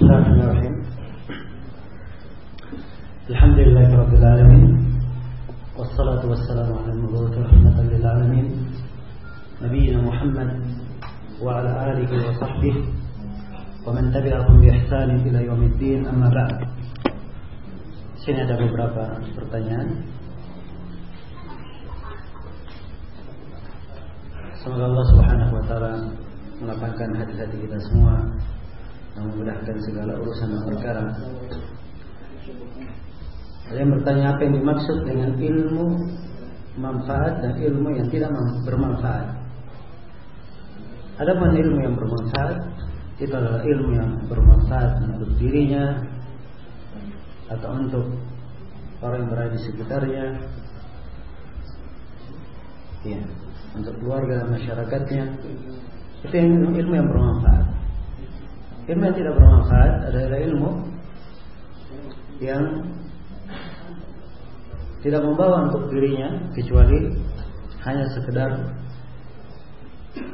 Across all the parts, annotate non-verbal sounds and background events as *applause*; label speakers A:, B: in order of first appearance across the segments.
A: Bismillahirrahmanirrahim. Alhamdulillahirabbil alamin. Wassalatu wassalamu ala al-mab'uth lil alamin. Nabiyyina Muhammad wa ala alihi wa sahbihi wa man tabi'ahum bi ihsan ila yaumiddin amma ba'd. Sini ada beberapa pertanyaan. Semoga Allah Subhanahu wa taala melapangkan hati-hati kita semua dan memudahkan segala urusan dan perkara. Ada yang bertanya apa yang dimaksud dengan ilmu manfaat dan ilmu yang tidak bermanfaat. Adapun ilmu yang bermanfaat itu adalah ilmu yang bermanfaat untuk dirinya atau untuk orang yang berada di sekitarnya. Ya, untuk keluarga dan masyarakatnya. Itu yang ilmu yang bermanfaat. Ilmu yang tidak bermanfaat adalah ilmu yang tidak membawa untuk dirinya kecuali hanya sekedar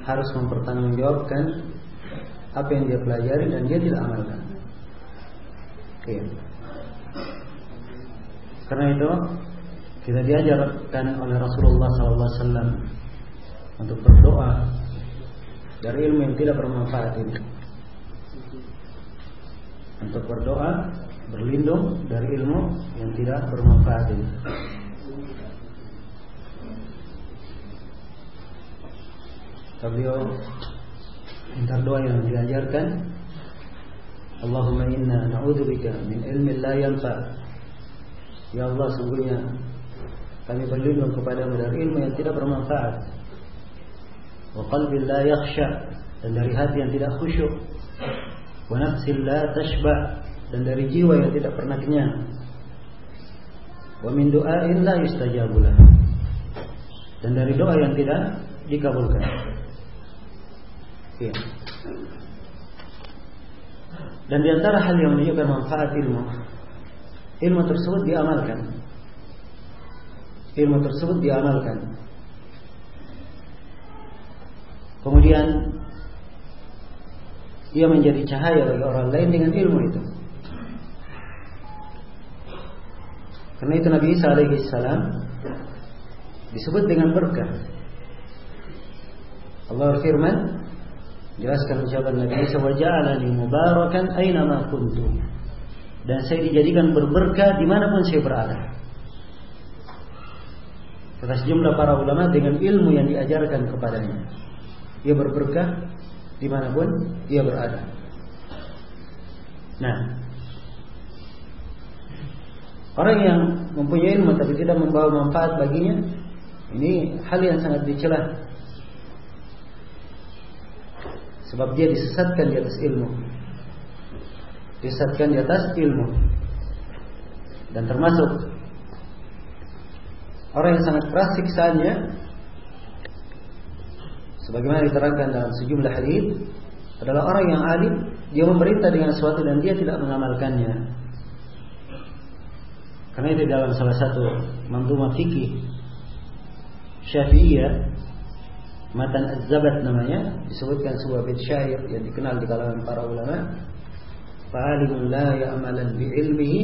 A: harus mempertanggungjawabkan apa yang dia pelajari dan dia tidak amalkan. Iya. Karena itu kita diajarkan oleh Rasulullah SAW untuk berdoa dari ilmu yang tidak bermanfaat ini untuk berdoa berlindung dari ilmu yang tidak bermanfaat ini. Beliau minta doa yang diajarkan. Allahumma inna na'udzubika min ilmin la yanfa. Ya Allah sungguhnya kami berlindung kepadamu dari ilmu yang tidak bermanfaat. Wa qalbin la yakhsha. Dan dari hati yang tidak khusyuk wa nafsin la tashba. Dan dari jiwa yang tidak pernah kenyang. Wa min du'ain la dan dari doa yang tidak dikabulkan. Ya. dan di antara hal yang menunjukkan manfaat ilmu ilmu tersebut diamalkan. Ilmu tersebut diamalkan. Kemudian ia menjadi cahaya bagi orang lain dengan ilmu itu. Karena itu Nabi Isa alaihi salam disebut dengan berkah. Allah firman jelaskan ucapan Nabi Isa wa ja'alani mubarakan aina ma kuntu. Dan saya dijadikan berberkah di mana pun saya berada. Kata sejumlah para ulama dengan ilmu yang diajarkan kepadanya. Ia berberkah di mana pun dia berada. Nah, orang yang mempunyai ilmu tapi tidak membawa manfaat baginya, ini hal yang sangat dicela. Sebab dia disesatkan di atas ilmu. Disesatkan di atas ilmu. Dan termasuk orang yang sangat keras siksaannya sebagaimana diterangkan dalam sejumlah hadis adalah orang yang alim dia memerintah dengan sesuatu dan dia tidak mengamalkannya. Karena itu dalam salah satu manzumah fikih Syafi'iyah Matan Az-Zabat namanya disebutkan sebuah bait syair yang dikenal di kalangan para ulama fa'alimun la ya'malan bi ilmihi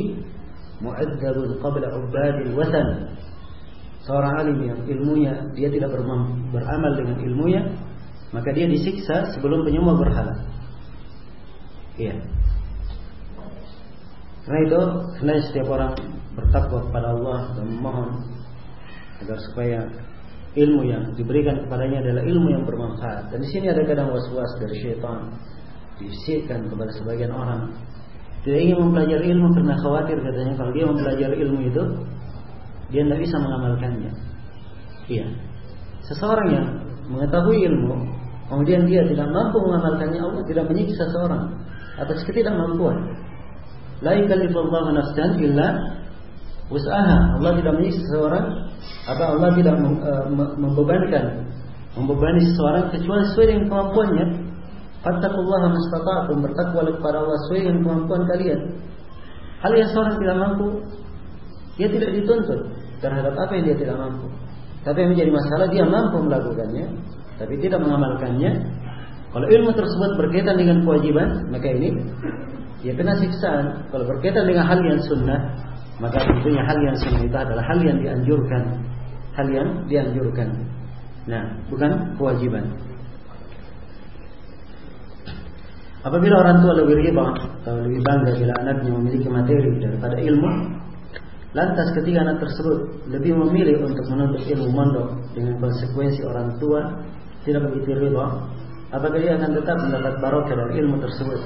A: mu'adzabun qabla ubadil watan seorang alim yang ilmunya dia tidak beramal dengan ilmunya maka dia disiksa sebelum penyembah berhala. Iya. Karena itu karena setiap orang bertakwa kepada Allah dan memohon agar supaya ilmu yang diberikan kepadanya adalah ilmu yang bermanfaat. Dan di sini ada kadang was-was dari syaitan dibisikkan kepada sebagian orang. Tidak ingin mempelajari ilmu karena khawatir katanya kalau dia mempelajari ilmu itu dia tidak bisa mengamalkannya. Iya. Seseorang yang mengetahui ilmu, kemudian dia tidak mampu mengamalkannya, Allah tidak menyiksa seseorang atas ketidakmampuan. La yukallifullahu nafsan illa usaha. Allah tidak menyiksa seseorang atau Allah tidak membebankan membebani seseorang kecuali sesuai dengan kemampuannya. Fattaqullaha mastata'tum bertakwa kepada Allah sesuai dengan kemampuan kalian. Hal yang seorang tidak mampu, dia tidak dituntut terhadap apa yang dia tidak mampu. Tapi yang menjadi masalah dia mampu melakukannya, tapi tidak mengamalkannya. Kalau ilmu tersebut berkaitan dengan kewajiban, maka ini ya kena siksaan. Kalau berkaitan dengan hal yang sunnah, maka tentunya hal yang sunnah itu adalah hal yang dianjurkan, hal yang dianjurkan. Nah, bukan kewajiban. Apabila orang tua lebih riba atau lebih bangga bila anaknya memiliki materi daripada ilmu, lantas ketika anak tersebut lebih memilih untuk menuntut ilmu mondok dengan konsekuensi orang tua tidak begitu riba, apakah dia akan tetap mendapat barokah dari ilmu tersebut?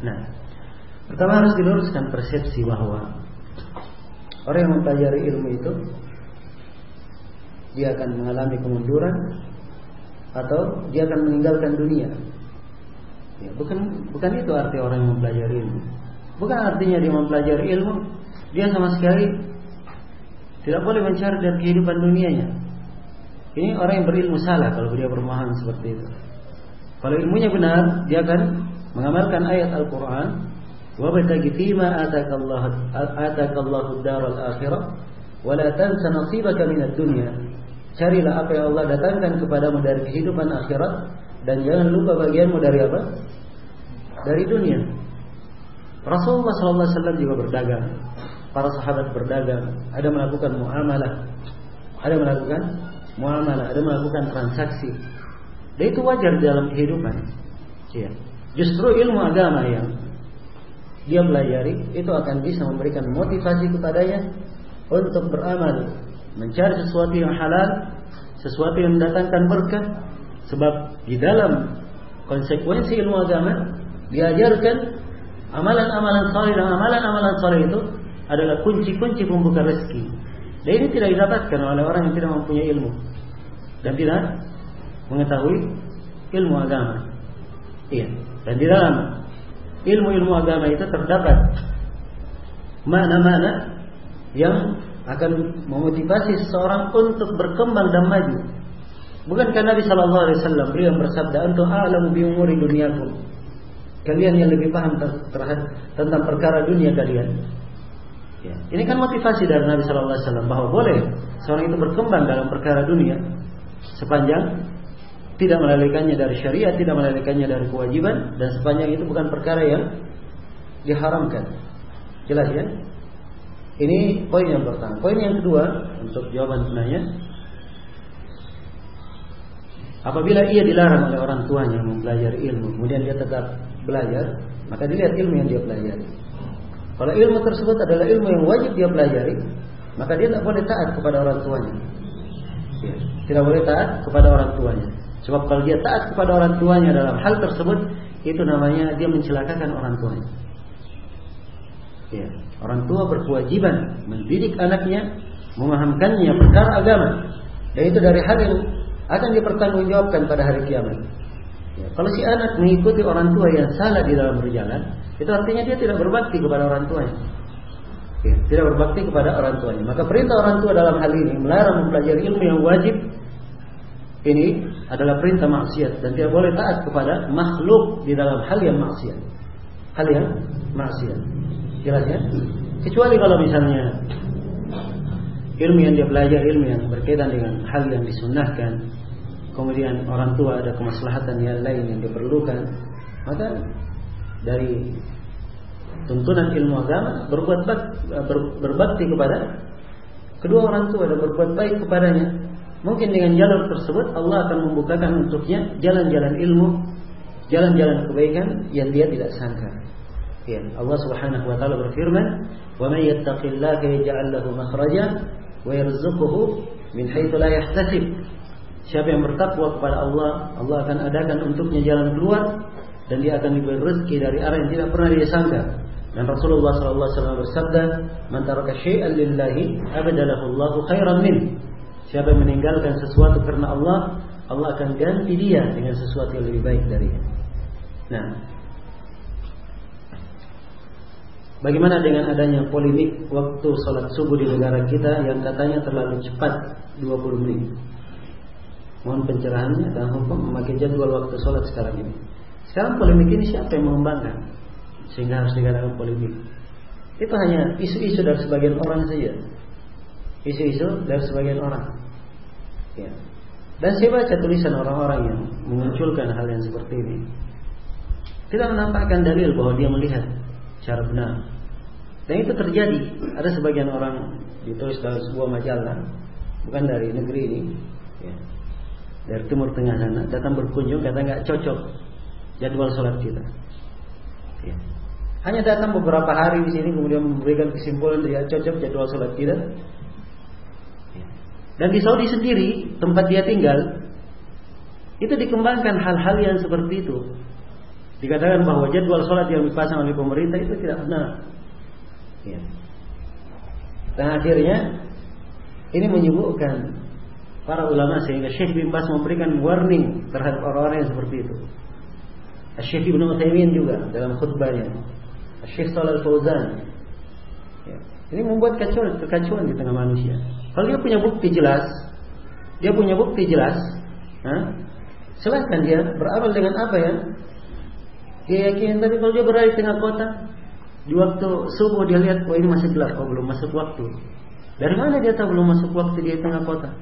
A: Nah, pertama harus diluruskan persepsi bahwa orang yang mempelajari ilmu itu dia akan mengalami kemunduran atau dia akan meninggalkan dunia Ya, bukan bukan itu arti orang yang mempelajari ilmu. Bukan artinya dia mempelajari ilmu, dia sama sekali tidak boleh mencari dari kehidupan dunianya. Ini orang yang berilmu salah kalau dia bermohon seperti itu. Kalau ilmunya benar, dia akan mengamalkan ayat Al-Quran. وَبَتَغِ فِيمَا آتَاكَ اللَّهُ آتَاكَ اللَّهُ الدَّارَ الْآخِرَةِ وَلَا تَنْسَ نَصِيبَكَ مِنَ الدُّنْيَا Carilah apa yang Allah datangkan kepadamu dari kehidupan akhirat dan jangan lupa bagianmu dari apa? Dari dunia. Rasulullah SAW juga berdagang. Para sahabat berdagang. Ada melakukan muamalah. Ada melakukan muamalah. Ada melakukan transaksi. Dan itu wajar dalam kehidupan. Ya. Justru ilmu agama yang dia pelajari itu akan bisa memberikan motivasi kepadanya untuk beramal, mencari sesuatu yang halal, sesuatu yang mendatangkan berkah, Sebab di dalam konsekuensi ilmu agama diajarkan amalan-amalan saleh dan amalan-amalan saleh itu adalah kunci-kunci pembuka rezeki. Dan ini tidak didapatkan oleh orang yang tidak mempunyai ilmu dan tidak mengetahui ilmu agama. Iya. Dan di dalam ilmu-ilmu agama itu terdapat mana-mana yang akan memotivasi seseorang untuk berkembang dan maju Bukankah Nabi Shallallahu Alaihi Wasallam beliau bersabda, "Antum a'lamu bi umuri dunyakum." Kalian yang lebih paham terhadap tentang perkara dunia kalian. Ya. Ini kan motivasi dari Nabi Shallallahu Alaihi Wasallam bahwa boleh seorang itu berkembang dalam perkara dunia sepanjang tidak melalaikannya dari syariat, tidak melalaikannya dari kewajiban, dan sepanjang itu bukan perkara yang diharamkan. Jelas ya? Ini poin yang pertama. Poin yang kedua untuk jawaban sebenarnya Apabila ia dilarang oleh orang tuanya mempelajari ilmu, kemudian dia tetap belajar, maka dilihat ilmu yang dia pelajari. Kalau ilmu tersebut adalah ilmu yang wajib dia pelajari, maka dia tidak boleh taat kepada orang tuanya. Ya, tidak boleh taat kepada orang tuanya. Sebab kalau dia taat kepada orang tuanya dalam hal tersebut, itu namanya dia mencelakakan orang tuanya. Ya, orang tua berkewajiban mendidik anaknya, memahamkannya perkara agama. Dan itu dari hal yang akan dipertanggungjawabkan pada hari kiamat. Ya, kalau si anak mengikuti orang tua yang salah di dalam berjalan, itu artinya dia tidak berbakti kepada orang tuanya. Ya, tidak berbakti kepada orang tuanya. Maka perintah orang tua dalam hal ini melarang mempelajari ilmu yang wajib ini adalah perintah maksiat dan tidak boleh taat kepada makhluk di dalam hal yang maksiat. Hal yang maksiat. Jelas ya? Kecuali kalau misalnya ilmu yang dia belajar ilmu yang berkaitan dengan hal yang disunnahkan kemudian orang tua ada kemaslahatan yang lain yang diperlukan maka dari tuntunan ilmu agama berbuat bak, ber, berbakti kepada kedua orang tua dan berbuat baik kepadanya. Mungkin dengan jalur tersebut Allah akan membukakan untuknya jalan-jalan ilmu jalan-jalan kebaikan yang dia tidak sangka. Ya Allah Subhanahu wa taala berfirman wa may yattaqillaha yaj'al lahu makhraja wa yarzuquhu min haitsu la yahtasib. Siapa yang bertakwa kepada Allah, Allah akan adakan untuknya jalan keluar dan dia akan diberi rezeki dari arah yang tidak pernah dia sangka. Dan Rasulullah SAW bersabda, "Man taraka syai'an lillahi abadalahu Allahu khairan min." Siapa yang meninggalkan sesuatu karena Allah, Allah akan ganti dia dengan sesuatu yang lebih baik darinya. Nah, Bagaimana dengan adanya polemik waktu sholat subuh di negara kita yang katanya terlalu cepat 20 menit? Mohon pencerahannya dan hukum memakai jadwal waktu sholat sekarang ini. Sekarang polemik ini siapa yang mengembangkan? Sehingga harus dikatakan polemik. Itu hanya isu-isu dari sebagian orang saja. Isu-isu dari sebagian orang. Ya. Dan saya baca tulisan orang-orang yang memunculkan hal yang seperti ini. tidak menampakkan dalil bahwa dia melihat secara benar. Dan itu terjadi. Ada sebagian orang ditulis dalam sebuah majalah, bukan dari negeri ini, ya, dari Timur Tengah sana, datang berkunjung kata nggak cocok jadwal sholat kita. Ya. Hanya datang beberapa hari di sini kemudian memberikan kesimpulan dia cocok jadwal sholat kita. Ya. Dan di Saudi sendiri tempat dia tinggal itu dikembangkan hal-hal yang seperti itu. Dikatakan bahwa jadwal sholat yang dipasang oleh pemerintah itu tidak benar. Ya. Dan akhirnya ini menyebutkan para ulama sehingga Syekh bin Bas memberikan warning terhadap orang-orang yang seperti itu. Syekh Ibn Utsaimin juga dalam khutbahnya. Syekh Shalal Fauzan. Ya. Ini membuat kacauan, kekacauan di tengah manusia. Kalau dia punya bukti jelas, dia punya bukti jelas, ha? silahkan dia beramal dengan apa ya dia yakin tapi kalau dia berada di tengah kota di waktu subuh dia lihat oh ini masih gelap oh belum masuk waktu dari mana dia tahu belum masuk waktu di tengah kota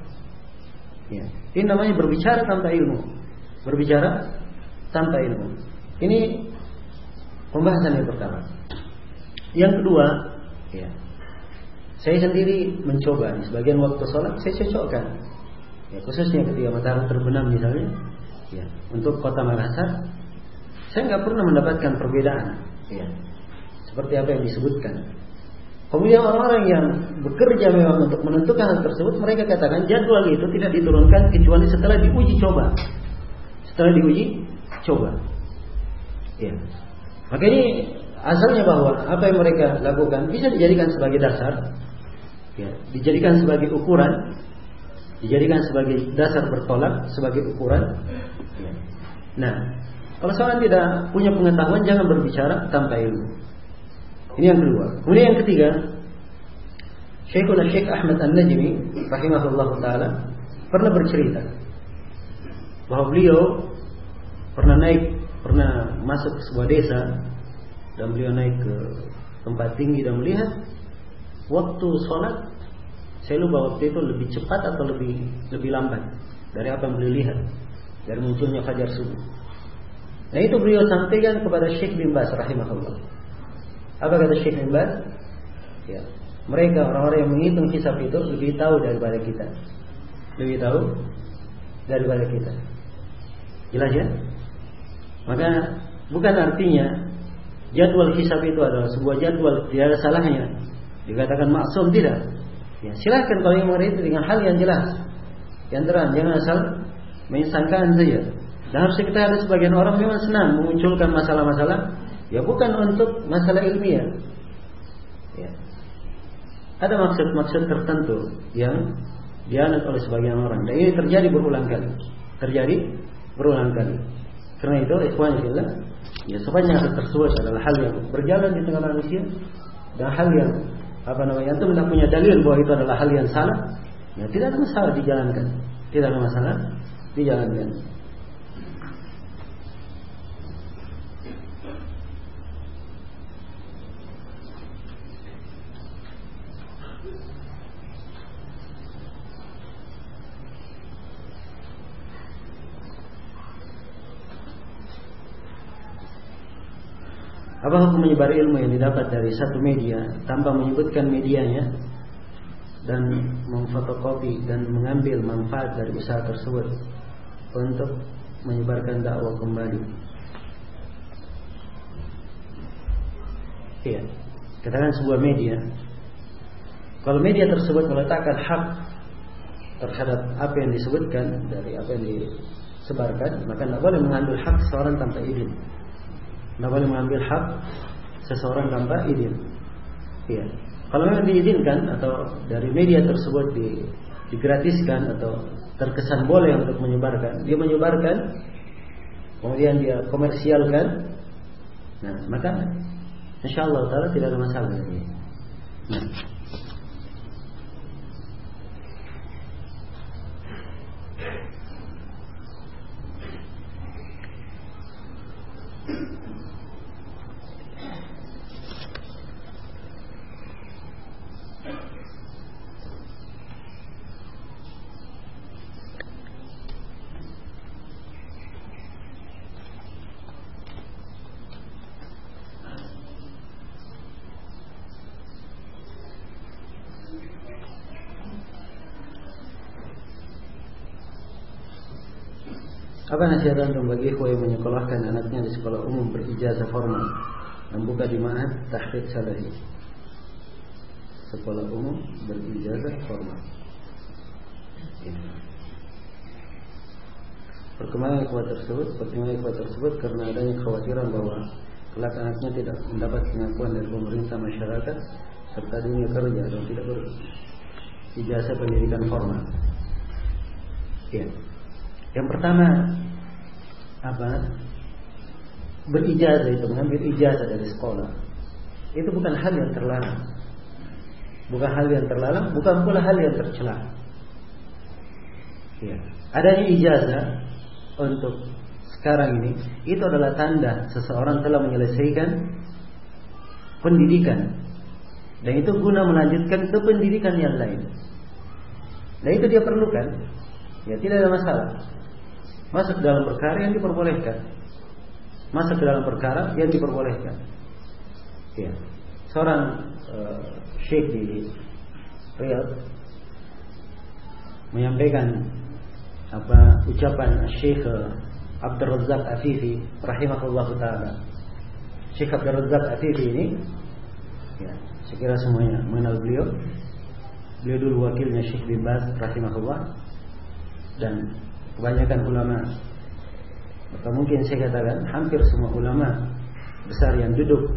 A: ya. ini namanya berbicara tanpa ilmu berbicara tanpa ilmu ini pembahasan yang pertama yang kedua ya saya sendiri mencoba di sebagian waktu sholat saya cocokkan ya, khususnya ketika matahari terbenam misalnya ya, untuk kota Makassar saya nggak pernah mendapatkan perbedaan, ya. Seperti apa yang disebutkan. Kemudian orang-orang yang bekerja memang untuk menentukan hal tersebut, mereka katakan jadwal itu tidak diturunkan kecuali setelah diuji coba. Setelah diuji coba. Ya. Maka ini asalnya bahwa apa yang mereka lakukan bisa dijadikan sebagai dasar, ya, dijadikan sebagai ukuran, dijadikan sebagai dasar bertolak, sebagai ukuran. Ya. Nah, kalau seorang tidak punya pengetahuan jangan berbicara tanpa ilmu. Ini yang kedua. Kemudian yang ketiga, Syekhul Syekh Ahmad An-Najmi rahimahullah taala pernah bercerita bahwa beliau pernah naik pernah masuk ke sebuah desa dan beliau naik ke tempat tinggi dan melihat waktu sholat saya lupa waktu itu lebih cepat atau lebih lebih lambat dari apa yang beliau lihat dari munculnya fajar subuh. Nah itu beliau sampaikan kepada Syekh bin Bas rahimahullah. Apa kata Syekh bin Bas? Ya, mereka orang-orang yang menghitung hisab itu lebih tahu daripada kita. Lebih tahu daripada kita. Jelas ya? Maka bukan artinya jadwal hisab itu adalah sebuah jadwal tidak ada salahnya. Dikatakan maksum tidak. Ya, silahkan kalau yang mengerti dengan hal yang jelas, yang terang, jangan asal menyangkaan saja. Dan harus kita ada sebagian orang memang senang memunculkan masalah-masalah ya bukan untuk masalah ilmiah. Ya. Ada maksud-maksud tertentu yang dianut oleh sebagian orang. Dan ini terjadi berulang kali. Terjadi berulang kali. Karena itu ikhwan fillah, ya sepanjang hal tersebut adalah hal yang berjalan di tengah manusia dan hal yang apa namanya itu tidak punya dalil bahwa itu adalah hal yang salah, ya tidak ada masalah dijalankan. Tidak ada masalah dijalankan. Apa hukum menyebar ilmu yang didapat dari satu media tanpa menyebutkan medianya dan memfotokopi dan mengambil manfaat dari usaha tersebut untuk menyebarkan dakwah kembali? Iya, katakan sebuah media. Kalau media tersebut meletakkan hak terhadap apa yang disebutkan dari apa yang disebarkan, maka tidak boleh mengambil hak seorang tanpa izin. Tidak boleh mengambil hak seseorang tanpa izin. Iya. Kalau memang diizinkan atau dari media tersebut di, digratiskan atau terkesan boleh untuk menyebarkan, dia menyebarkan, kemudian dia komersialkan, nah maka insya Allah tidak ada masalah. Nah. Apa nasihat antum bagi ikhwah yang menyekolahkan anaknya di sekolah umum berijazah formal dan buka ma'had tahqiq salahi? Sekolah umum berijazah formal. Ini. Perkembangan ikhwah tersebut, perkembangan ikhwah tersebut karena adanya kekhawatiran bahwa kelak anaknya tidak mendapat pengakuan dari pemerintah masyarakat serta dunia kerja dan tidak berijazah pendidikan formal. Ya. Yang pertama apa? Berijazah itu mengambil ijazah dari sekolah. Itu bukan hal yang terlarang. Bukan hal yang terlarang, bukan pula hal yang tercela. Ya. Adanya ijazah untuk sekarang ini itu adalah tanda seseorang telah menyelesaikan pendidikan dan itu guna melanjutkan ke pendidikan yang lain. Dan itu dia perlukan. Ya tidak ada masalah masuk dalam perkara yang diperbolehkan. Masuk ke dalam perkara yang diperbolehkan. Ya. Seorang uh, syekh di Riyadh menyampaikan apa ucapan Syekh Abdul Razak Afifi rahimahullah taala. Syekh Abdul Razak Afifi ini ya, saya semuanya mengenal beliau. Beliau dulu wakilnya Syekh bin Baz rahimahullah dan kebanyakan ulama atau mungkin saya katakan hampir semua ulama besar yang duduk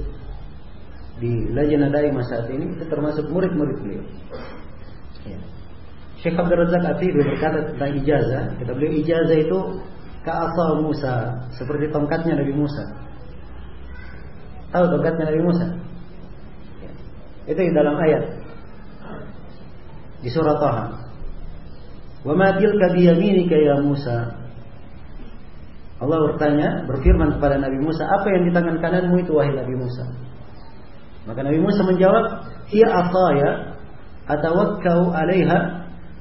A: di Lajnah Daimah saat ini itu termasuk murid-murid beliau. Ya. Syekh Abdul Razak Atibi berkata tentang ijazah, kata beliau ijazah itu ka'asa Musa, seperti tongkatnya Nabi Musa. Tahu tongkatnya Nabi Musa? Ya. Itu di dalam ayat di surah Taha. Wa ma tilka biyaminika ya Musa? Allah bertanya, berfirman kepada Nabi Musa, apa yang di tangan kananmu itu wahai Nabi Musa? Maka Nabi Musa menjawab, hiya ataya atawakkau 'alaiha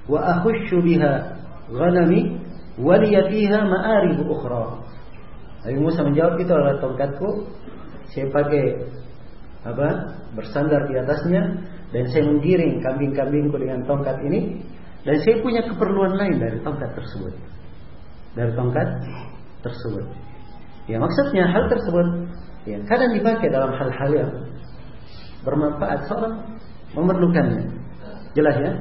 A: wa akhushu biha ghanami wa fiha ma'arib ukhra. Nabi Musa menjawab itu adalah tongkatku. Saya pakai apa? Bersandar di atasnya dan saya menggiring kambing-kambingku dengan tongkat ini dan saya punya keperluan lain dari tongkat tersebut. Dari tongkat tersebut. Ya maksudnya hal tersebut ya kadang dipakai dalam hal-hal yang bermanfaat seorang memerlukannya. Jelas ya?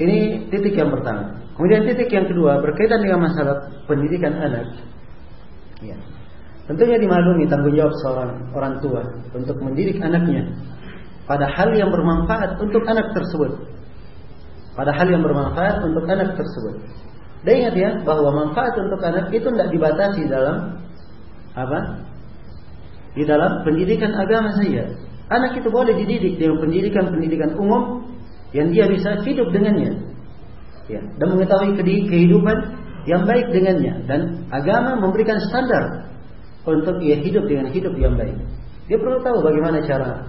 A: Ini titik yang pertama. Kemudian titik yang kedua berkaitan dengan masalah pendidikan anak. Ya. Tentunya dimaklumi tanggung jawab seorang orang tua untuk mendidik anaknya pada hal yang bermanfaat untuk anak tersebut pada hal yang bermanfaat untuk anak tersebut. Dan ingat ya bahwa manfaat untuk anak itu tidak dibatasi dalam apa? Di dalam pendidikan agama saja. Anak itu boleh dididik dengan pendidikan-pendidikan umum yang dia bisa hidup dengannya. Ya, dan mengetahui kehidupan yang baik dengannya dan agama memberikan standar untuk ia hidup dengan hidup yang baik. Dia perlu tahu bagaimana cara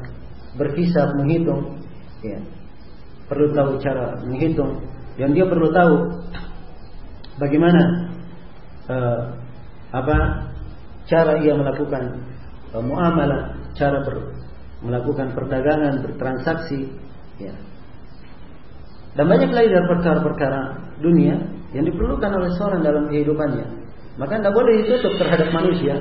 A: berhisab, menghitung, ya, perlu tahu cara menghitung dan dia perlu tahu bagaimana uh, apa cara ia melakukan uh, muamalah, cara ber, melakukan perdagangan, bertransaksi, ya. Dan banyak lagi dari perkara-perkara dunia yang diperlukan oleh seorang dalam kehidupannya. Maka tidak boleh ditutup terhadap manusia.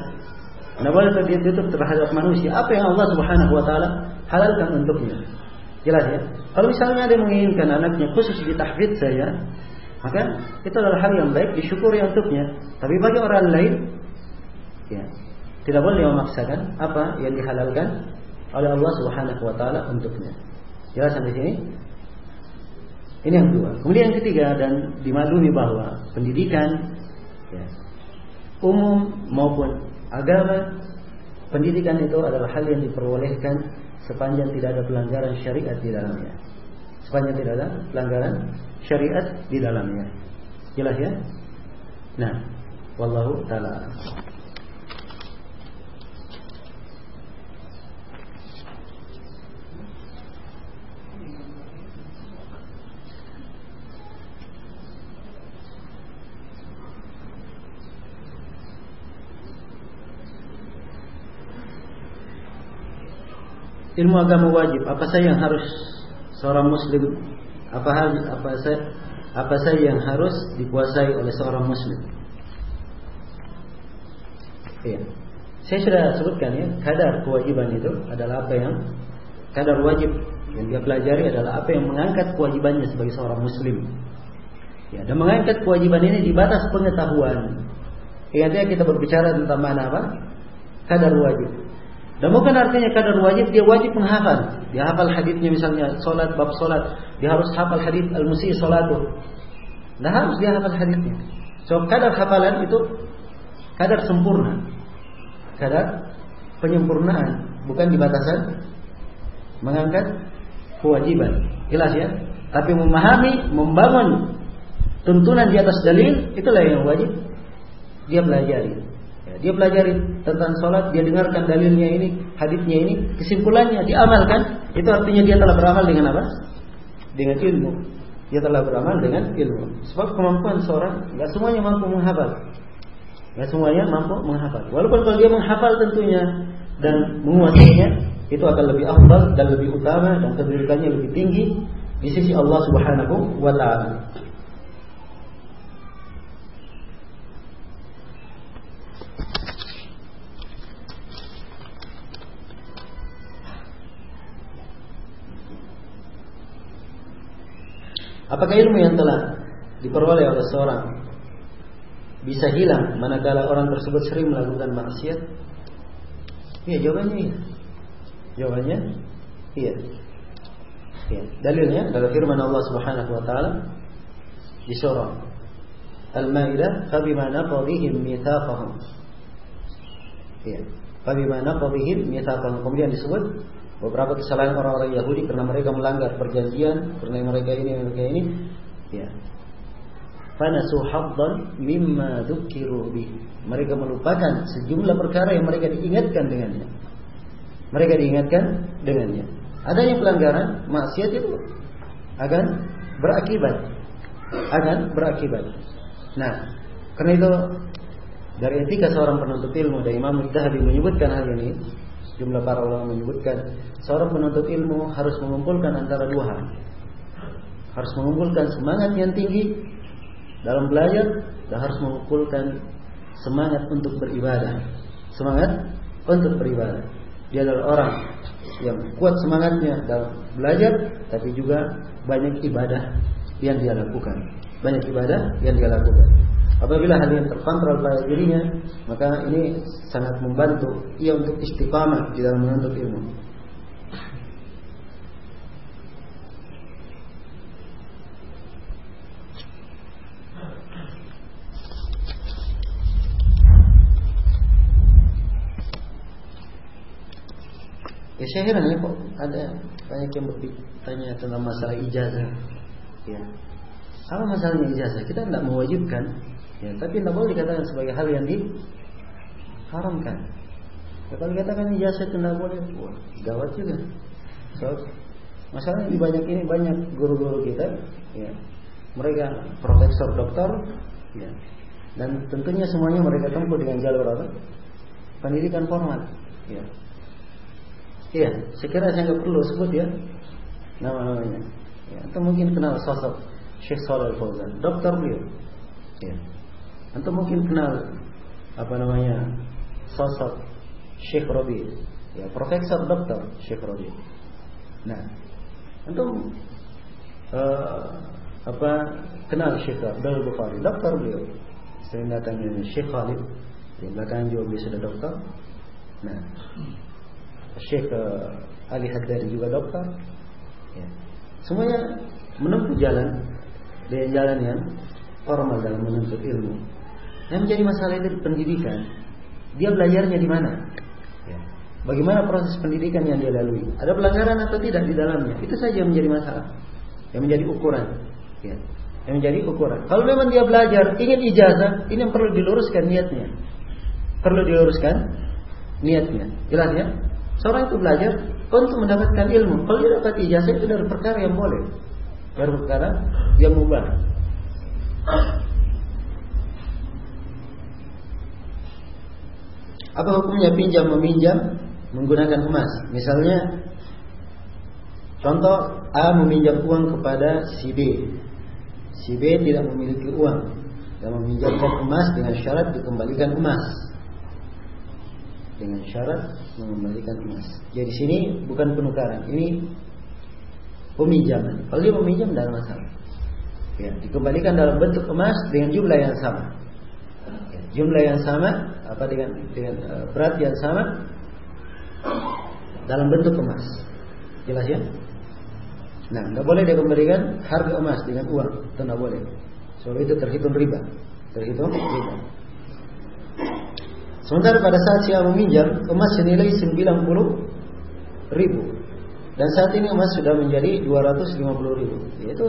A: Tidak boleh ditutup terhadap manusia. Apa yang Allah Subhanahu Wa Taala halalkan untuknya. Jelas ya. Kalau misalnya ada yang menginginkan anaknya khusus di tahfidz saya, maka itu adalah hal yang baik disyukuri untuknya. Tapi bagi orang lain, ya tidak boleh memaksakan apa yang dihalalkan oleh Allah Subhanahu Wa Taala untuknya. Jelas sampai sini? Ini yang kedua. Kemudian yang ketiga dan dimaklumi bahwa pendidikan ya, umum maupun agama pendidikan itu adalah hal yang diperbolehkan sepanjang tidak ada pelanggaran syariat di dalamnya. Sepanjang tidak ada pelanggaran syariat di dalamnya. Jelas ya? Nah, wallahu taala. Ilmu agama wajib apa saja yang harus seorang muslim apa hal apa saja apa saja yang harus dikuasai oleh seorang muslim Iya. Saya sudah sebutkan ya, kadar kewajiban itu adalah apa yang kadar wajib yang dia pelajari adalah apa yang mengangkat kewajibannya sebagai seorang muslim. Ya, dan mengangkat kewajiban ini di batas pengetahuan. Ingatnya kita berbicara tentang mana apa? Kadar wajib. Dan bukan artinya kadar wajib dia wajib menghafal. Dia hafal hadisnya misalnya solat bab solat, dia harus hafal hadis al-musi salatu. Nah harus dia hafal hadisnya. So kadar hafalan itu kadar sempurna. Kadar penyempurnaan, bukan di batasan mengangkat kewajiban. Jelas ya? Tapi memahami, membangun tuntunan di atas dalil itulah yang wajib dia pelajari. Dia pelajari tentang sholat, dia dengarkan dalilnya ini, hadisnya ini, kesimpulannya diamalkan, itu artinya dia telah beramal dengan apa? Dengan ilmu. Dia telah beramal dengan ilmu. Sebab kemampuan seorang nggak semuanya mampu menghafal. Nggak semuanya mampu menghafal. Walaupun kalau dia menghafal tentunya dan menguasainya, itu akan lebih afdal dan lebih utama dan kedudukannya lebih tinggi di sisi Allah Subhanahu wa taala. Apakah ilmu yang telah diperoleh oleh seorang bisa hilang manakala orang tersebut sering melakukan maksiat? Iya, jawabannya iya. Jawabannya iya. Iya. Dalilnya adalah firman Allah Subhanahu wa taala di surah Al-Maidah, "Fabima naqadhihim mitsaqahum." Iya. Fabima naqadhihim mitsaqahum. Kemudian disebut beberapa kesalahan orang-orang Yahudi karena mereka melanggar perjanjian, karena mereka ini mereka ini, ya. Fanasu haddan mimma dzukiru. Mereka melupakan sejumlah perkara yang mereka diingatkan dengannya. Mereka diingatkan dengannya. Adanya pelanggaran, maksiat itu akan berakibat. Akan berakibat. Nah, karena itu dari etika seorang penuntut ilmu dari Imam Mujtahid menyebutkan hal ini Jumlah para ulama menyebutkan seorang penuntut ilmu harus mengumpulkan antara dua hal. Harus mengumpulkan semangat yang tinggi dalam belajar dan harus mengumpulkan semangat untuk beribadah. Semangat untuk beribadah. Dia adalah orang yang kuat semangatnya dalam belajar tapi juga banyak ibadah yang dia lakukan. Banyak ibadah yang dia lakukan. Apabila hal yang terkontrol pada dirinya, maka ini sangat membantu ia untuk istiqamah di dalam menuntut ilmu. Ya saya heran ya kok ada banyak yang bertanya tentang masalah ijazah. Ya. Apa masalahnya ijazah? Kita tidak mewajibkan Ya, tapi tidak boleh dikatakan sebagai hal yang diharamkan. Ya, kalau dikatakan ijazah itu tidak boleh, wah, gawat juga. So, masalahnya di banyak ini banyak guru-guru kita, ya, mereka profesor doktor, ya, dan tentunya semuanya mereka tempuh dengan jalur apa? Pendidikan formal. Ya. Iya, sekiranya saya nggak perlu sebut ya nama-namanya. Ya, atau mungkin kenal sosok Syekh Saleh Fauzan, dokter beliau. Ya. Antum mungkin kenal apa namanya sosok Syekh Robi, ya profesor doktor Syekh Robi. Nah, antum uh, apa kenal Syekh Abdul Bukhari, dokter beliau. Saya datangnya Syekh Khalid, di belakang juga beliau sudah dokter. Nah, Syekh uh, Ali Haddadi juga dokter. Ya. Semuanya menempuh jalan dengan jalan yang formal dalam menuntut ilmu. Yang menjadi masalah itu pendidikan. Dia belajarnya di mana? Ya. Bagaimana proses pendidikan yang dia lalui? Ada pelanggaran atau tidak di dalamnya? Itu saja yang menjadi masalah. Yang menjadi ukuran. Ya. Yang menjadi ukuran. Kalau memang dia belajar, ingin ijazah, ini yang perlu diluruskan niatnya. Perlu diluruskan niatnya. Jelas ya? Seorang itu belajar untuk mendapatkan ilmu. Kalau dia dapat ijazah itu dari perkara yang boleh. Dari perkara yang mubah. Apa hukumnya pinjam meminjam menggunakan emas? Misalnya contoh A meminjam uang kepada si B. Si B tidak memiliki uang dan meminjamkan emas dengan syarat dikembalikan emas. dengan syarat mengembalikan emas. Jadi sini bukan penukaran, ini peminjaman. Kalau dia meminjam dalam masalah. Ya, dikembalikan dalam bentuk emas dengan jumlah yang sama. Ya, jumlah yang sama apa dengan dengan uh, berat yang sama dalam bentuk emas. Jelas ya? Nah, nggak boleh dia kembalikan harga emas dengan uang, itu boleh. Soal itu terhitung riba, terhitung riba. Sementara pada saat saya meminjam emas senilai 90 ribu dan saat ini emas sudah menjadi 250 ribu, yaitu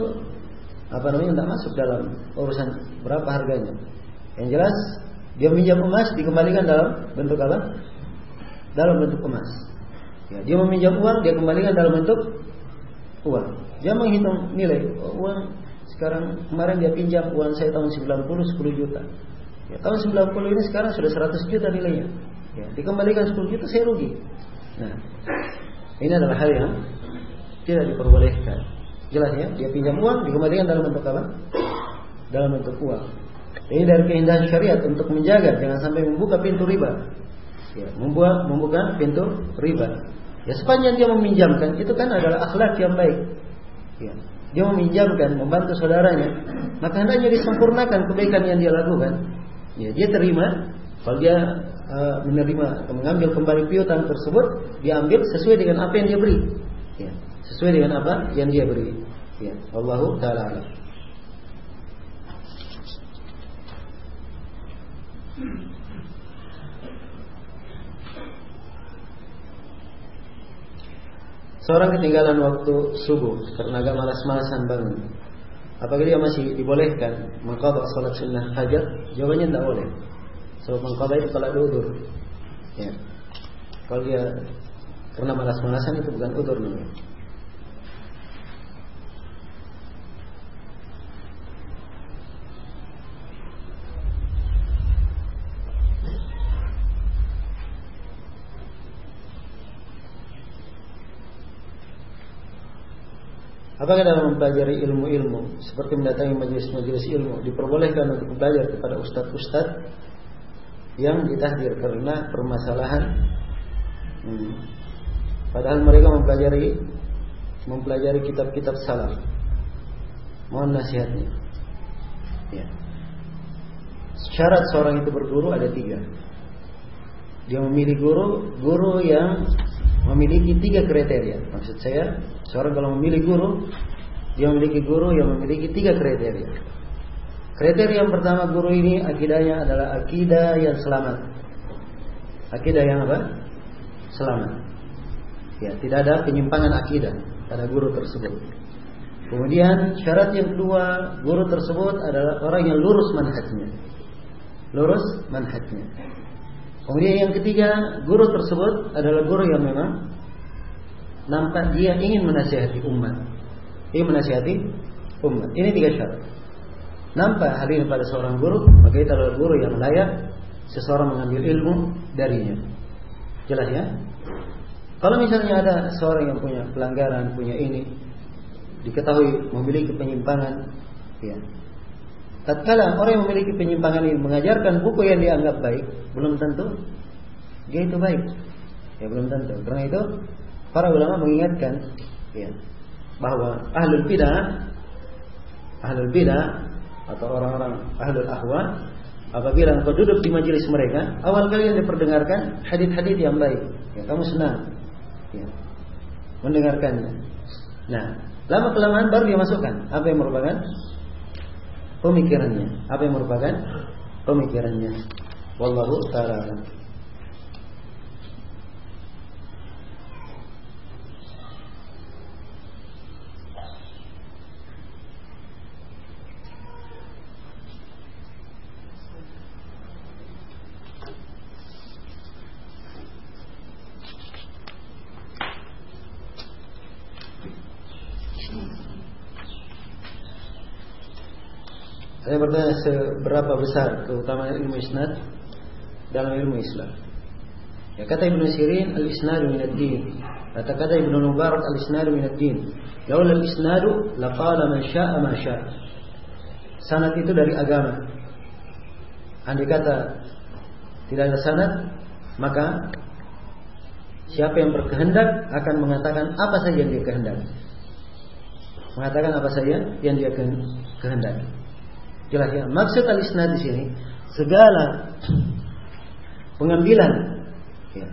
A: apa namanya tidak masuk dalam urusan berapa harganya. Yang jelas dia meminjam emas dikembalikan dalam bentuk apa? Dalam bentuk emas. Ya, dia meminjam uang dia kembalikan dalam bentuk uang. Dia menghitung nilai oh, uang sekarang kemarin dia pinjam uang saya tahun 90 10 juta. Ya, tahun 90 ini sekarang sudah 100 juta nilainya. Ya, dikembalikan 10 juta saya rugi. Nah, ini adalah hal yang tidak diperbolehkan. Jelas ya, dia pinjam uang dikembalikan dalam bentuk apa? Dalam bentuk uang. Ini dari keindahan syariat untuk menjaga jangan sampai membuka pintu riba. Ya, membuat membuka pintu riba. Ya sepanjang dia meminjamkan itu kan adalah akhlak yang baik. Ya. Dia meminjamkan, membantu saudaranya, maka hendaknya disempurnakan kebaikan yang dia lakukan. Ya, dia terima kalau dia uh, menerima atau mengambil kembali piutang tersebut, dia ambil sesuai dengan apa yang dia beri. Ya, sesuai dengan apa yang dia beri. Ya, Allahu taala Seorang ketinggalan waktu subuh karena agak malas-malasan bangun. Apakah dia masih dibolehkan mengqadha salat sunnah hajat? Jawabannya tidak boleh. Sebab mengqadha itu kalau udur. Ya. Kalau dia karena malas-malasan itu bukan udur namanya. Apakah dalam mempelajari ilmu-ilmu seperti mendatangi majelis-majelis ilmu diperbolehkan untuk belajar kepada ustadz-ustadz yang ditahdir karena permasalahan? Hmm. padahal mereka mempelajari mempelajari kitab-kitab salaf. Mohon nasihatnya. Ya. syarat seorang itu berguru ada tiga. Dia memilih guru guru yang memiliki tiga kriteria. Maksud saya Seorang kalau memilih guru, dia memiliki guru yang memiliki tiga kriteria. Kriteria yang pertama guru ini akidahnya adalah akidah yang selamat. Akidah yang apa? Selamat. Ya, tidak ada penyimpangan akidah pada guru tersebut. Kemudian syarat yang kedua, guru tersebut adalah orang yang lurus manhajnya. Lurus manhajnya. Kemudian yang ketiga, guru tersebut adalah guru yang memang nampak dia ingin menasihati umat. Ingin menasihati umat. Ini tiga syarat. Nampak hal ini pada seorang guru, maka itu adalah guru yang layak seseorang mengambil ilmu darinya. Jelas ya? Kalau misalnya ada seorang yang punya pelanggaran, punya ini, diketahui memiliki penyimpangan, ya. Tatkala orang yang memiliki penyimpangan ini mengajarkan buku yang dianggap baik, belum tentu dia itu baik. Ya belum tentu. Karena itu Para ulama mengingatkan ya, bahwa ahlul bidah ahlul bidah atau orang-orang ahlul ahwa apabila engkau duduk di majelis mereka, awal kali yang diperdengarkan hadis-hadis yang baik. Ya, kamu senang ya, mendengarkannya. Nah, lama kelamaan baru dia masukkan apa yang merupakan pemikirannya, apa yang merupakan pemikirannya. Wallahu taala Saya bertanya seberapa besar keutamaan ilmu isnad dalam ilmu Islam. Ya kata Ibnu Sirin al-isnadu min ad-din. Kata kata Ibnu Mubarak al-isnadu min ad-din. Laula al-isnadu laqala man syaa ma syaa. Sanad itu dari agama. Andai kata tidak ada sanad, maka siapa yang berkehendak akan mengatakan apa saja yang dia kehendaki. Mengatakan apa saja yang dia kehendaki. Jelas ya. Maksud al-isnad di sini segala pengambilan ya,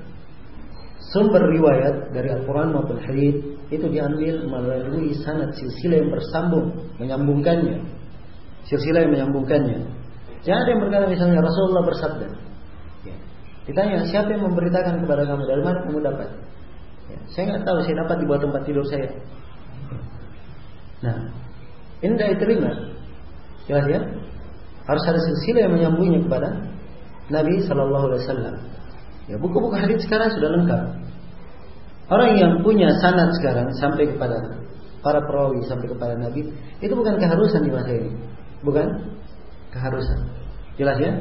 A: sumber riwayat dari Al-Quran maupun hadis itu diambil melalui sanad silsilah yang bersambung menyambungkannya silsilah yang menyambungkannya jangan ada yang berkata misalnya Rasulullah bersabda ya. ditanya siapa yang memberitakan kepada kamu dari mana kamu dapat ya. saya nggak tahu saya dapat di bawah tempat tidur saya nah ini tidak diterima jelas ya harus ada silsilah yang menyambungnya kepada Nabi Shallallahu Alaihi Wasallam. Ya buku-buku hadis sekarang sudah lengkap. Orang yang punya sanad sekarang sampai kepada para perawi sampai kepada Nabi itu bukan keharusan di masa ini, bukan keharusan. Jelas ya?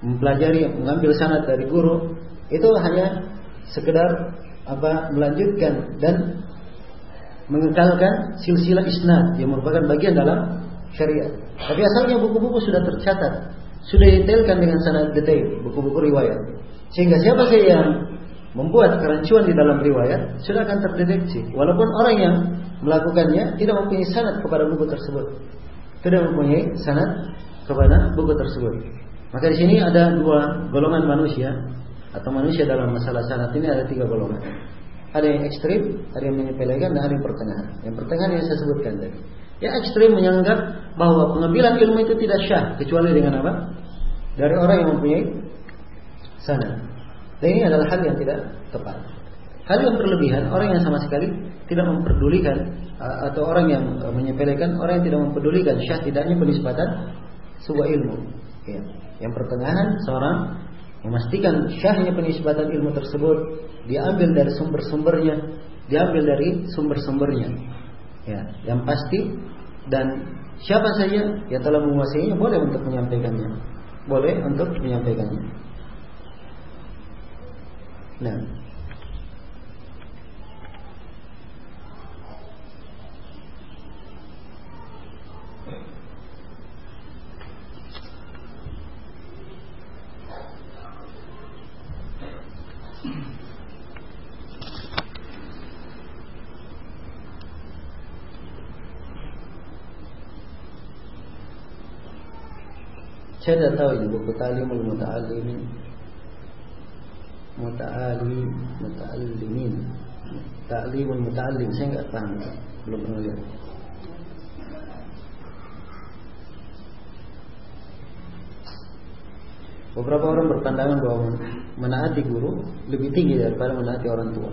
A: Mempelajari, mengambil sanad dari guru itu hanya sekedar apa melanjutkan dan mengekalkan silsilah isnad yang merupakan bagian dalam syariat. Tapi asalnya buku-buku sudah tercatat sudah detailkan dengan sanad detail buku-buku riwayat. Sehingga siapa saja yang membuat kerancuan di dalam riwayat sudah akan terdeteksi. Walaupun orang yang melakukannya tidak mempunyai sanad kepada buku tersebut. Tidak mempunyai sanad kepada buku tersebut. Maka di sini ada dua golongan manusia atau manusia dalam masalah sanad ini ada tiga golongan. Ada yang ekstrim, ada yang menyepelekan, dan ada yang pertengahan. Yang pertengahan yang saya sebutkan tadi. Yang ekstrim menyanggap bahwa pengambilan ilmu itu tidak syah kecuali dengan apa? Dari orang yang mempunyai sana. Dan ini adalah hal yang tidak tepat. Hal yang berlebihan, orang yang sama sekali tidak memperdulikan atau orang yang menyepelekan, orang yang tidak memperdulikan syah tidaknya penisbatan sebuah ilmu. Ya. Yang pertengahan seorang memastikan syahnya penisbatan ilmu tersebut diambil dari sumber-sumbernya, diambil dari sumber-sumbernya. Ya, yang pasti dan siapa saja yang telah menguasainya boleh untuk menyampaikannya. Boleh untuk menyampaikannya. Nah, Saya tidak tahu ini buku Ta'limul Muta'allimin Muta'alim Muta'allimin Ta'limul Muta'allim Saya nggak paham Belum pernah lihat Beberapa orang berpandangan bahwa menaati guru lebih tinggi daripada menaati orang tua.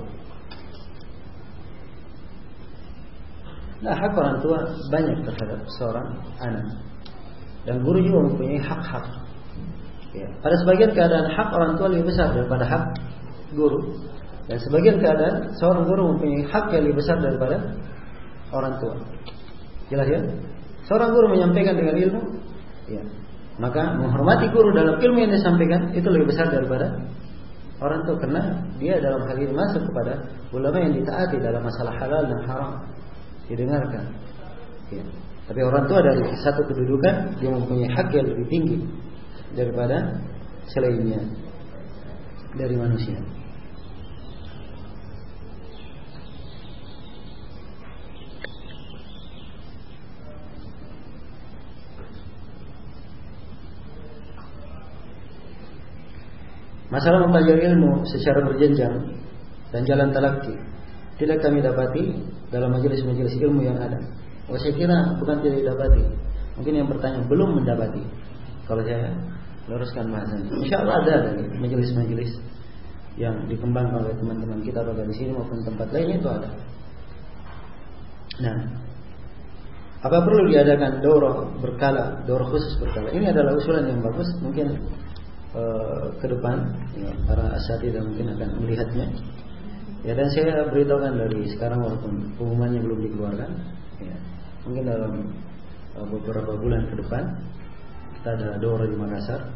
A: Nah, hak orang tua banyak terhadap seorang anak. Dan guru juga mempunyai hak-hak. Ya. Pada sebagian keadaan hak orang tua lebih besar daripada hak guru. Dan sebagian keadaan seorang guru mempunyai hak yang lebih besar daripada orang tua. Jelas ya? Seorang guru menyampaikan dengan ilmu, ya. Maka menghormati guru dalam ilmu yang disampaikan itu lebih besar daripada orang tua karena dia dalam hal ini masuk kepada ulama yang ditaati dalam masalah halal dan haram didengarkan. Ya. Tapi orang tua dari satu kedudukan dia mempunyai hak yang lebih tinggi daripada selainnya dari manusia. Masalah mempelajari ilmu secara berjenjang dan jalan talaki tidak kami dapati dalam majelis-majelis ilmu yang ada. Oh saya kira bukan tidak didapati. Mungkin yang bertanya belum mendapati. Kalau saya luruskan bahasanya. Insya Allah ada majelis-majelis yang dikembangkan oleh teman-teman kita baik di sini maupun tempat lainnya itu ada. Nah, apa perlu diadakan doro berkala, doro khusus berkala? Ini adalah usulan yang bagus. Mungkin uh, ke depan ya, para asatidah mungkin akan melihatnya. Ya dan saya beritahukan dari sekarang walaupun pengumumannya belum dikeluarkan. Ya, mungkin dalam uh, beberapa bulan ke depan kita ada Dora di Makassar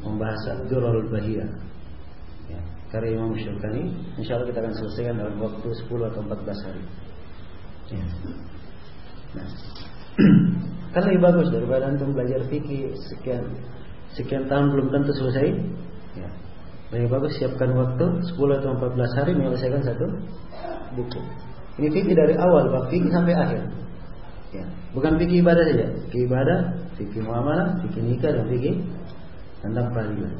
A: membahas Durrul Bahia ya, karya Imam Syukani insya Allah kita akan selesaikan dalam waktu 10 atau 14 hari ya. nah *clears throat* kan lebih bagus daripada antum belajar fikih sekian sekian tahun belum tentu selesai ya. Lebih bagus siapkan waktu 10 atau 14 hari menyelesaikan satu buku. Ini fikih dari awal, bab sampai akhir. Ya. Bukan fikih ibadah saja, fikih ibadah, fikih muamalah, fikih nikah dan fikih tentang peradilan.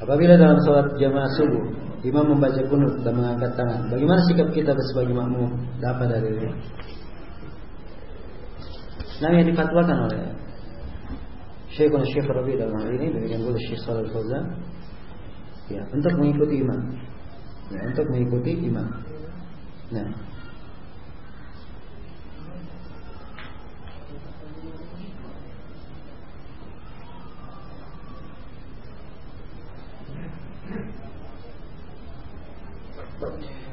A: Apabila dalam sholat jamaah subuh Imam membaca kunut dan mengangkat tangan Bagaimana sikap kita sebagai makmum Dapat dari ini Nah yang difatwakan oleh Syekhul Syekh Rabi dalam hal ini Demikian pula Syekh Salih Fauzan Ya, untuk mengikuti imam Ya, untuk mengikuti imam Nah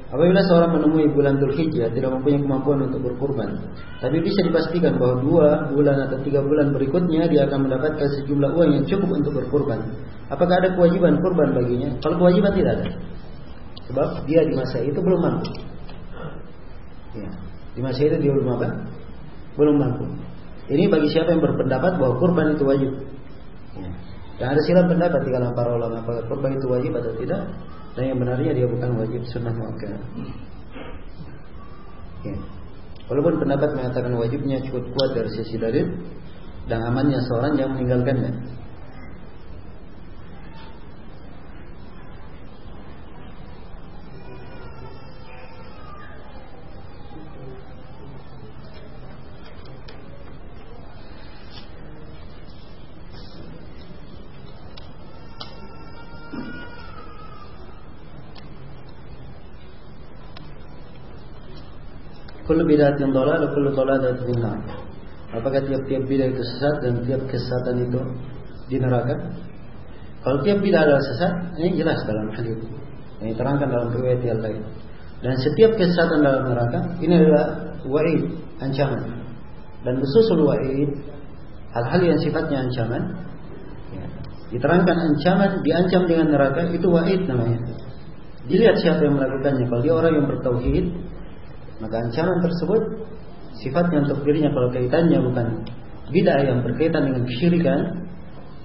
A: Apabila seorang menemui bulan Dzulhijjah tidak mempunyai kemampuan untuk berkurban, tapi bisa dipastikan bahwa dua bulan atau tiga bulan berikutnya dia akan mendapatkan sejumlah uang yang cukup untuk berkurban. Apakah ada kewajiban kurban baginya? Kalau kewajiban tidak ada, sebab dia di masa itu belum mampu. Ya, di masa itu dia belum apa? Belum mampu. Ini bagi siapa yang berpendapat bahwa kurban itu wajib. Ya. Dan ada silang pendapat di kalangan para ulama apakah kurban itu wajib atau tidak. Dan yang benarnya dia bukan wajib sunnah muakkad. Ya. Walaupun pendapat mengatakan wajibnya cukup kuat dari sisi dalil dan amannya seorang yang meninggalkannya. Kullu bid'atin dhalalah kullu dhalalatin finnar. Apakah tiap-tiap bid'ah itu sesat dan tiap kesesatan itu di neraka? Kalau tiap bid'ah adalah sesat, ini jelas dalam hadis. Ini terangkan dalam riwayat yang lain. Dan setiap kesesatan dalam neraka ini adalah wa'id, ancaman. Dan besusul wa'id, hal-hal yang sifatnya ancaman, ya, diterangkan ancaman, diancam dengan neraka, itu wa'id namanya. Dilihat siapa yang melakukannya. Kalau dia orang yang bertauhid, maka ancaman tersebut sifatnya untuk dirinya kalau kaitannya bukan bid'ah yang berkaitan dengan kesyirikan,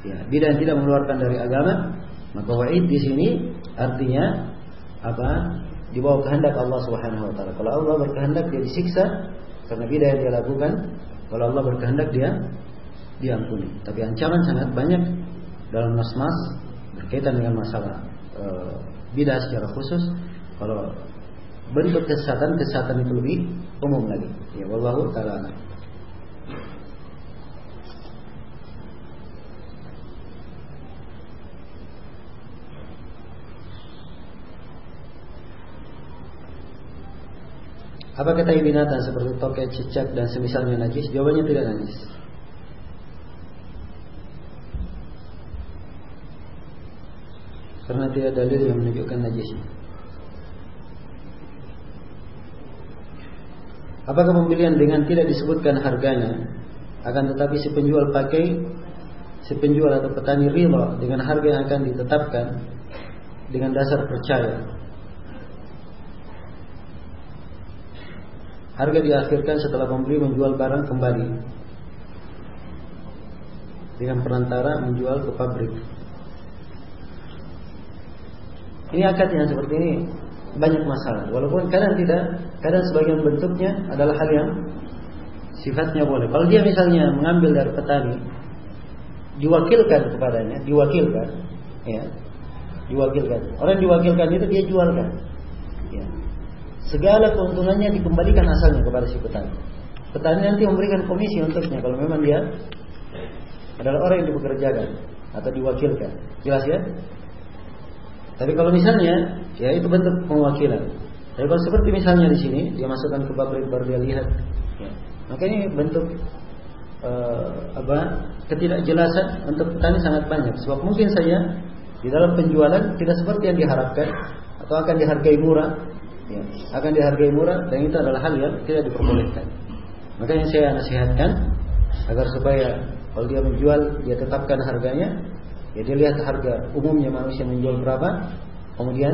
A: ya, bid'ah yang tidak mengeluarkan dari agama, maka wa'id di sini artinya apa? Di bawah kehendak Allah Subhanahu wa taala. Kalau Allah berkehendak dia disiksa karena bid'ah yang dia lakukan, kalau Allah berkehendak dia diampuni. Tapi ancaman sangat banyak dalam nas-nas berkaitan dengan masalah e, bid'ah secara khusus. Kalau bentuk kesesatan kesesatan itu lebih umum lagi. Ya wallahu taala. Apa kata binatang seperti tokek, cicak dan semisalnya najis? Jawabannya tidak najis. Karena tidak dalil yang menunjukkan najisnya. Apakah pembelian dengan tidak disebutkan harganya akan tetapi si penjual pakai si penjual atau petani rela dengan harga yang akan ditetapkan dengan dasar percaya. Harga diakhirkan setelah pembeli menjual barang kembali dengan perantara menjual ke pabrik. Ini akad yang seperti ini banyak masalah. Walaupun kadang tidak, kadang sebagian bentuknya adalah hal yang sifatnya boleh. Kalau dia misalnya mengambil dari petani, diwakilkan kepadanya, diwakilkan, ya, diwakilkan. Orang diwakilkan itu dia jualkan. Ya. Segala keuntungannya dikembalikan asalnya kepada si petani. Petani nanti memberikan komisi untuknya kalau memang dia adalah orang yang dipekerjakan atau diwakilkan. Jelas ya? Tapi kalau misalnya ya itu bentuk pengawakilan. Tapi kalau seperti misalnya di sini dia masukkan ke pabrik baru dia lihat, ya, maka ini bentuk uh, apa ketidakjelasan untuk petani sangat banyak. Sebab mungkin saja di dalam penjualan tidak seperti yang diharapkan atau akan dihargai murah, ya, akan dihargai murah dan itu adalah hal yang tidak diperbolehkan. Maka yang saya nasihatkan agar supaya kalau dia menjual dia tetapkan harganya Ya dia lihat harga umumnya manusia menjual berapa, kemudian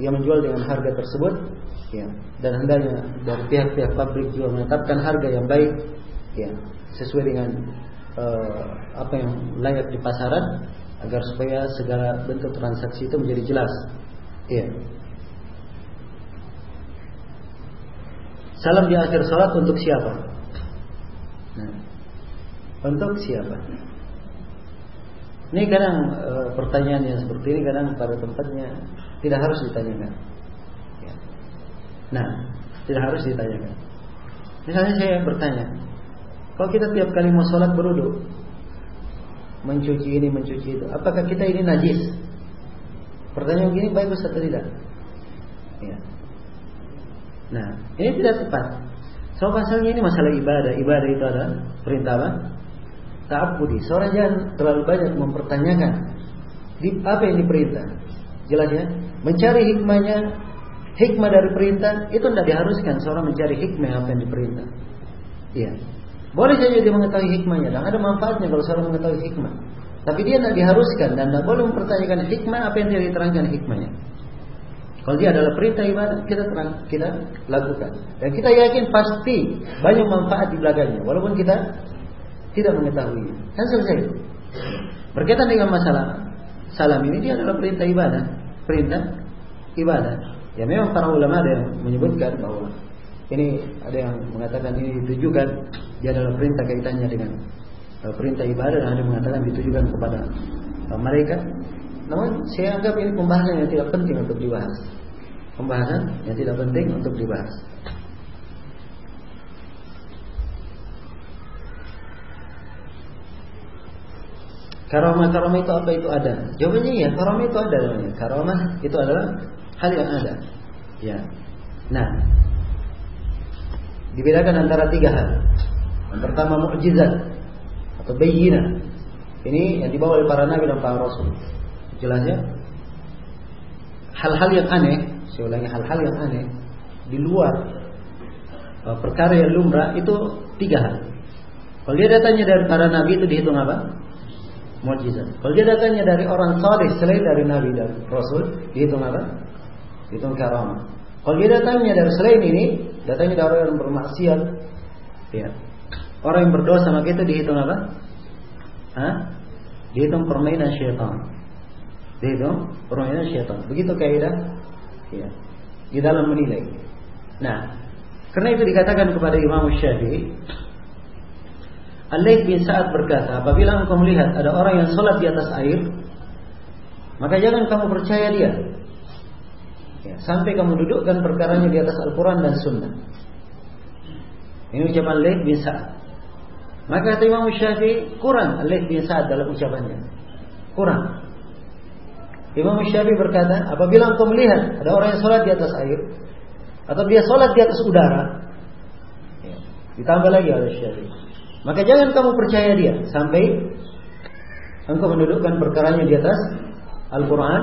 A: dia menjual dengan harga tersebut, ya. Dan hendaknya dari pihak-pihak pabrik juga menetapkan harga yang baik, ya, sesuai dengan uh, apa yang layak di pasaran, agar supaya segala bentuk transaksi itu menjadi jelas. Ya. Salam di akhir sholat untuk siapa? Nah, untuk siapa? Ini kadang e, pertanyaan yang seperti ini kadang pada tempatnya tidak harus ditanyakan. Ya. Nah, tidak harus ditanyakan. Misalnya saya bertanya, kalau kita tiap kali mau sholat beruduk, mencuci ini, mencuci itu, apakah kita ini najis? Pertanyaan begini bagus atau tidak? Ya. Nah, ini tidak tepat. So pasalnya ini masalah ibadah. Ibadah itu adalah perintah apa? Ta'abudi. Seorang jangan terlalu banyak mempertanyakan di, apa yang diperintah. Jelas ya? Mencari hikmahnya, hikmah dari perintah itu tidak diharuskan seorang mencari hikmah apa yang diperintah. Iya. Boleh saja dia mengetahui hikmahnya dan ada manfaatnya kalau seorang mengetahui hikmah. Tapi dia tidak diharuskan dan tidak boleh mempertanyakan hikmah apa yang dia diterangkan hikmahnya. Kalau dia adalah perintah ibadah, kita terang, kita lakukan. Dan kita yakin pasti banyak manfaat di belakangnya. Walaupun kita tidak mengetahui. Kan selesai. Berkaitan dengan masalah salam ini dia adalah perintah ibadah, perintah ibadah. Ya memang para ulama ada yang menyebutkan bahwa ini ada yang mengatakan ini ditujukan dia adalah perintah kaitannya dengan uh, perintah ibadah dan ada yang mengatakan ditujukan kepada uh, mereka. Namun saya anggap ini pembahasan yang tidak penting untuk dibahas. Pembahasan yang tidak penting untuk dibahas. Karomah karomah itu apa itu ada? Jawabannya ya, karomah itu ada namanya. Karomah itu adalah hal yang ada. Ya. Nah, dibedakan antara tiga hal. Yang pertama mukjizat atau bayina. Ini yang dibawa oleh para nabi dan para rasul. Jelasnya hal-hal yang aneh, saya hal-hal yang aneh di luar uh, perkara yang lumrah itu tiga hal. Kalau dia datanya dari para nabi itu dihitung apa? Mukjizat. Kalau dia datangnya dari orang saleh selain dari nabi dan rasul, dihitung apa? Dihitung karamah. Kalau dia datangnya dari selain ini, datangnya dari orang yang bermaksiat, ya. Orang yang berdosa maka itu dihitung apa? Hah? Dihitung permainan syaitan. Dihitung permainan syaitan. Begitu kaidah ya. Di dalam menilai. Nah, karena itu dikatakan kepada Imam Syafi'i Alaih bin Sa'ad berkata, apabila engkau melihat ada orang yang sholat di atas air, maka jangan kamu percaya dia. Ya, sampai kamu dudukkan perkaranya di atas Al-Quran dan Sunnah. Ini ucapan Alaih bin Sa'ad. Maka kata Imam Syafi'i, kurang Alaih bin Sa'ad dalam ucapannya. Kurang. Imam Syafi'i berkata, apabila engkau melihat ada orang yang sholat di atas air, atau dia sholat di atas udara, ya, ditambah lagi oleh Syafi'i. Maka jangan kamu percaya dia sampai engkau mendudukkan perkaranya di atas Al-Quran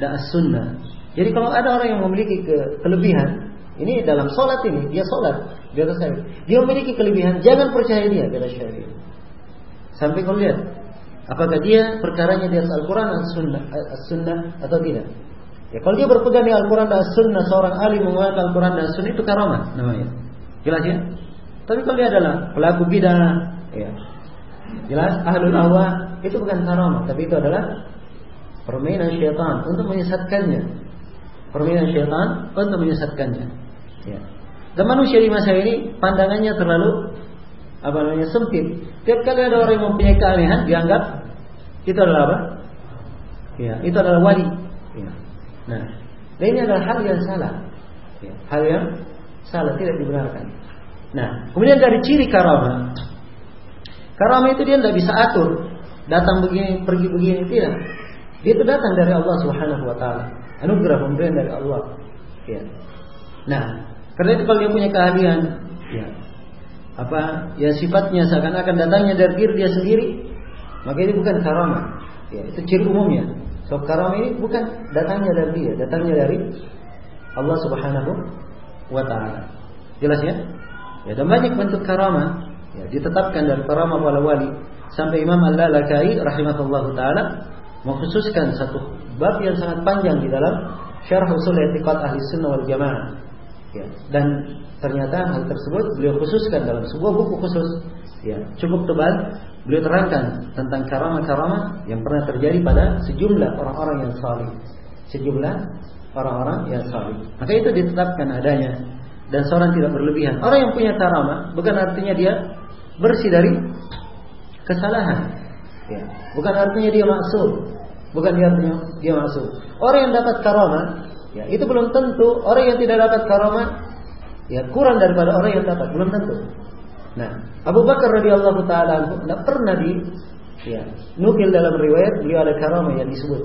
A: dan As-Sunnah. Jadi kalau ada orang yang memiliki ke kelebihan, ini dalam sholat ini, dia sholat di atas saya. Dia memiliki kelebihan, jangan percaya dia, kata syariat. Sampai kau lihat, apakah dia perkaranya di atas Al-Quran dan As-Sunnah, As-Sunnah atau tidak. Ya, kalau dia berpegang di Al-Quran dan As-Sunnah, seorang alim menguatkan Al-Quran dan As-Sunnah itu karamah namanya. Jelas ya? Tapi kalau dia adalah pelaku bidah, ya. Jelas ahlul awah itu bukan karamah, tapi itu adalah permainan syaitan untuk menyesatkannya. Permainan syaitan untuk menyesatkannya. Ya. Dan manusia di masa ini pandangannya terlalu apa namanya sempit. Tiap kali ada orang yang mempunyai keanehan dianggap itu adalah apa? Ya, itu adalah wali. Ya. Nah, ini adalah hal yang salah. Ya, hal yang salah tidak dibenarkan. Nah, kemudian dari ciri karamah. Karamah itu dia tidak bisa atur. Datang begini, pergi begini, tidak. Dia itu datang dari Allah Subhanahu wa taala. Anugerah pemberian dari Allah. Ya. Nah, karena itu kalau dia punya keahlian, ya. Apa ya sifatnya seakan-akan datangnya dari diri dia sendiri, maka ini bukan karamah. Ya, itu ciri umumnya. So karamah ini bukan datangnya dari dia, datangnya dari Allah Subhanahu wa taala. Jelas ya? Ya, dan banyak bentuk karamah ya, ditetapkan dari para wali. sampai Imam Al-Lalakai rahimahullah taala mengkhususkan satu bab yang sangat panjang di dalam Syarah Usul I'tiqad Ahli Sunnah wal Jamaah. Ya, dan ternyata hal tersebut beliau khususkan dalam sebuah buku khusus. Ya, cukup tebal. Beliau terangkan tentang karamah-karamah yang pernah terjadi pada sejumlah orang-orang yang salih. Sejumlah orang-orang yang salih. Maka itu ditetapkan adanya dan seorang tidak berlebihan. Orang yang punya karamah bukan artinya dia bersih dari kesalahan. Ya. Bukan artinya dia maksud. Bukan dia artinya dia masuk. Orang yang dapat karamah, ya itu belum tentu orang yang tidak dapat karamah ya kurang daripada orang yang dapat, belum tentu. Nah, Abu Bakar radhiyallahu taala tidak pernah di ya, nukil dalam riwayat beliau ada karamah yang disebut.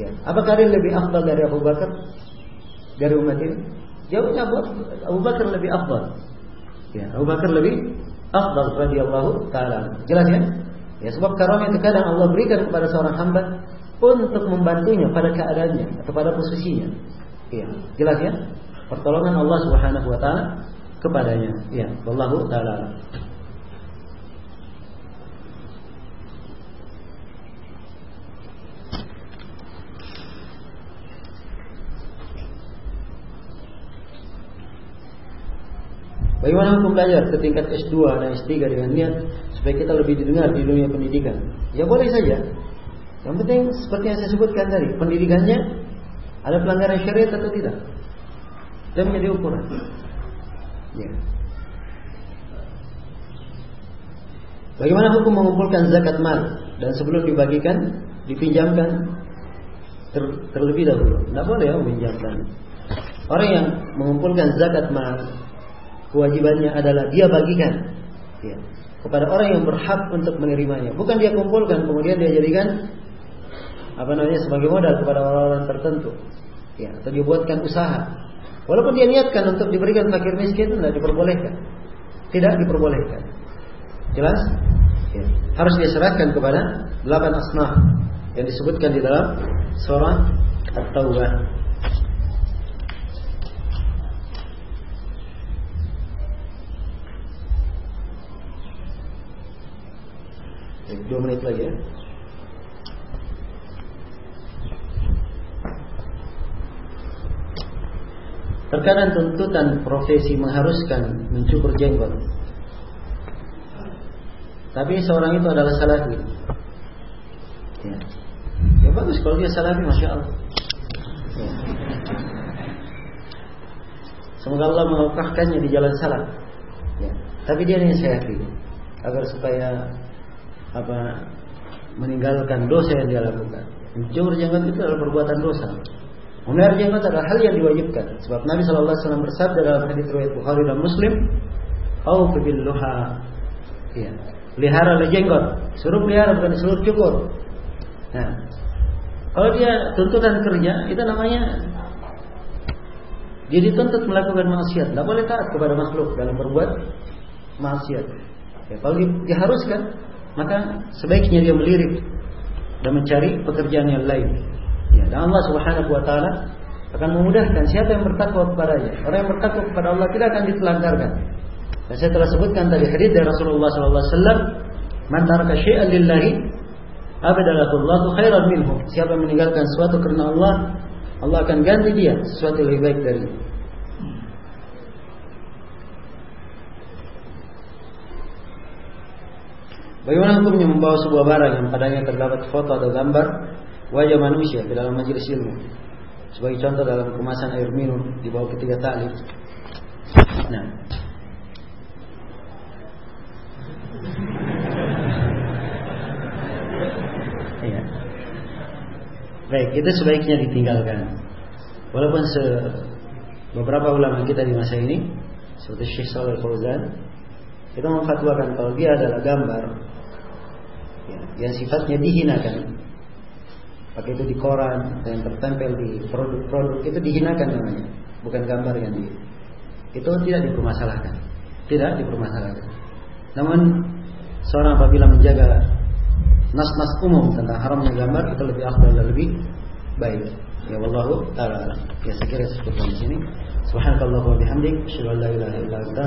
A: Ya, apakah dia lebih afdal dari Abu Bakar dari umat ini? Jawabnya Abu, Abu Bakar lebih afdal. Ya, Abu Bakar lebih afdal radhiyallahu taala. Jelas ya? Ya sebab karamah itu kadang Allah berikan kepada seorang hamba untuk membantunya pada keadaannya atau pada posisinya. Iya, jelas ya? Pertolongan Allah Subhanahu wa taala kepadanya. Ya, wallahu taala. Bagaimana hukum belajar ke tingkat S2 dan S3 dengan niat supaya kita lebih didengar di dunia pendidikan? Ya boleh saja. Yang penting seperti yang saya sebutkan tadi, pendidikannya ada pelanggaran syariat atau tidak? Dan menjadi ukuran. Ya. Bagaimana hukum mengumpulkan zakat mal dan sebelum dibagikan dipinjamkan ter, terlebih dahulu? Tidak boleh ya meminjamkan. Orang yang mengumpulkan zakat mal kewajibannya adalah dia bagikan ya, kepada orang yang berhak untuk menerimanya. Bukan dia kumpulkan kemudian dia jadikan apa namanya sebagai modal kepada orang-orang tertentu. Ya, atau dia buatkan usaha. Walaupun dia niatkan untuk diberikan fakir miskin tidak diperbolehkan. Tidak diperbolehkan. Jelas? Ya. Harus dia serahkan kepada delapan asnaf yang disebutkan di dalam surah At-Taubah. Dua menit lagi ya. Terkadang tuntutan profesi mengharuskan mencukur jenggot. Tapi seorang itu adalah salafi. Ya. ya bagus kalau dia salafi, masya Allah. Ya. Semoga Allah mengukahkannya di jalan salah. Ya. Tapi dia ini saya agar supaya apa meninggalkan dosa yang dia lakukan. Mencukur jenggot itu adalah perbuatan dosa. Memelihara jenggot adalah hal yang diwajibkan. Sebab Nabi Shallallahu Alaihi Wasallam bersabda dalam hadis riwayat Bukhari dan Muslim, "Au luha." Ya, pelihara jenggot. Suruh pelihara bukan suruh cukur. Nah, kalau dia tuntutan kerja, itu namanya dia dituntut melakukan maksiat. Tidak boleh taat kepada makhluk dalam berbuat maksiat. Ya, kalau diharuskan, maka sebaiknya dia melirik dan mencari pekerjaan yang lain. Ya, dan Allah Subhanahu wa taala akan memudahkan siapa yang bertakwa kepadanya. Orang yang bertakwa kepada Allah tidak akan ditelantarkan. Dan saya telah sebutkan tadi hadis dari Rasulullah sallallahu alaihi wasallam, "Man taraka syai'an lillahi abadalahu khairan minhu." Siapa yang meninggalkan sesuatu karena Allah, Allah akan ganti dia sesuatu yang lebih baik dari Bagaimana hukumnya membawa sebuah barang yang padanya terdapat foto atau gambar wajah manusia ke dalam majelis ilmu? Sebagai contoh dalam kemasan air minum di bawah ketiga tali. Nah. *laughs* Ya. Baik, itu sebaiknya ditinggalkan. Walaupun se beberapa ulama kita di masa ini seperti Syekh Saleh Fauzan kita memfatwakan kalau dia adalah gambar ya, yang sifatnya dihinakan pakai itu di koran yang tertempel di produk-produk itu dihinakan namanya. Bukan gambar yang di itu tidak dipermasalahkan. Tidak dipermasalahkan. Namun seorang apabila menjaga nas-nas umum tentang haramnya gambar itu lebih afdal dan lebih baik. Ya wallahu taala ya sekiranya cukup di sini subhanallahi wa bihamdik asyhadu ilaha illa anta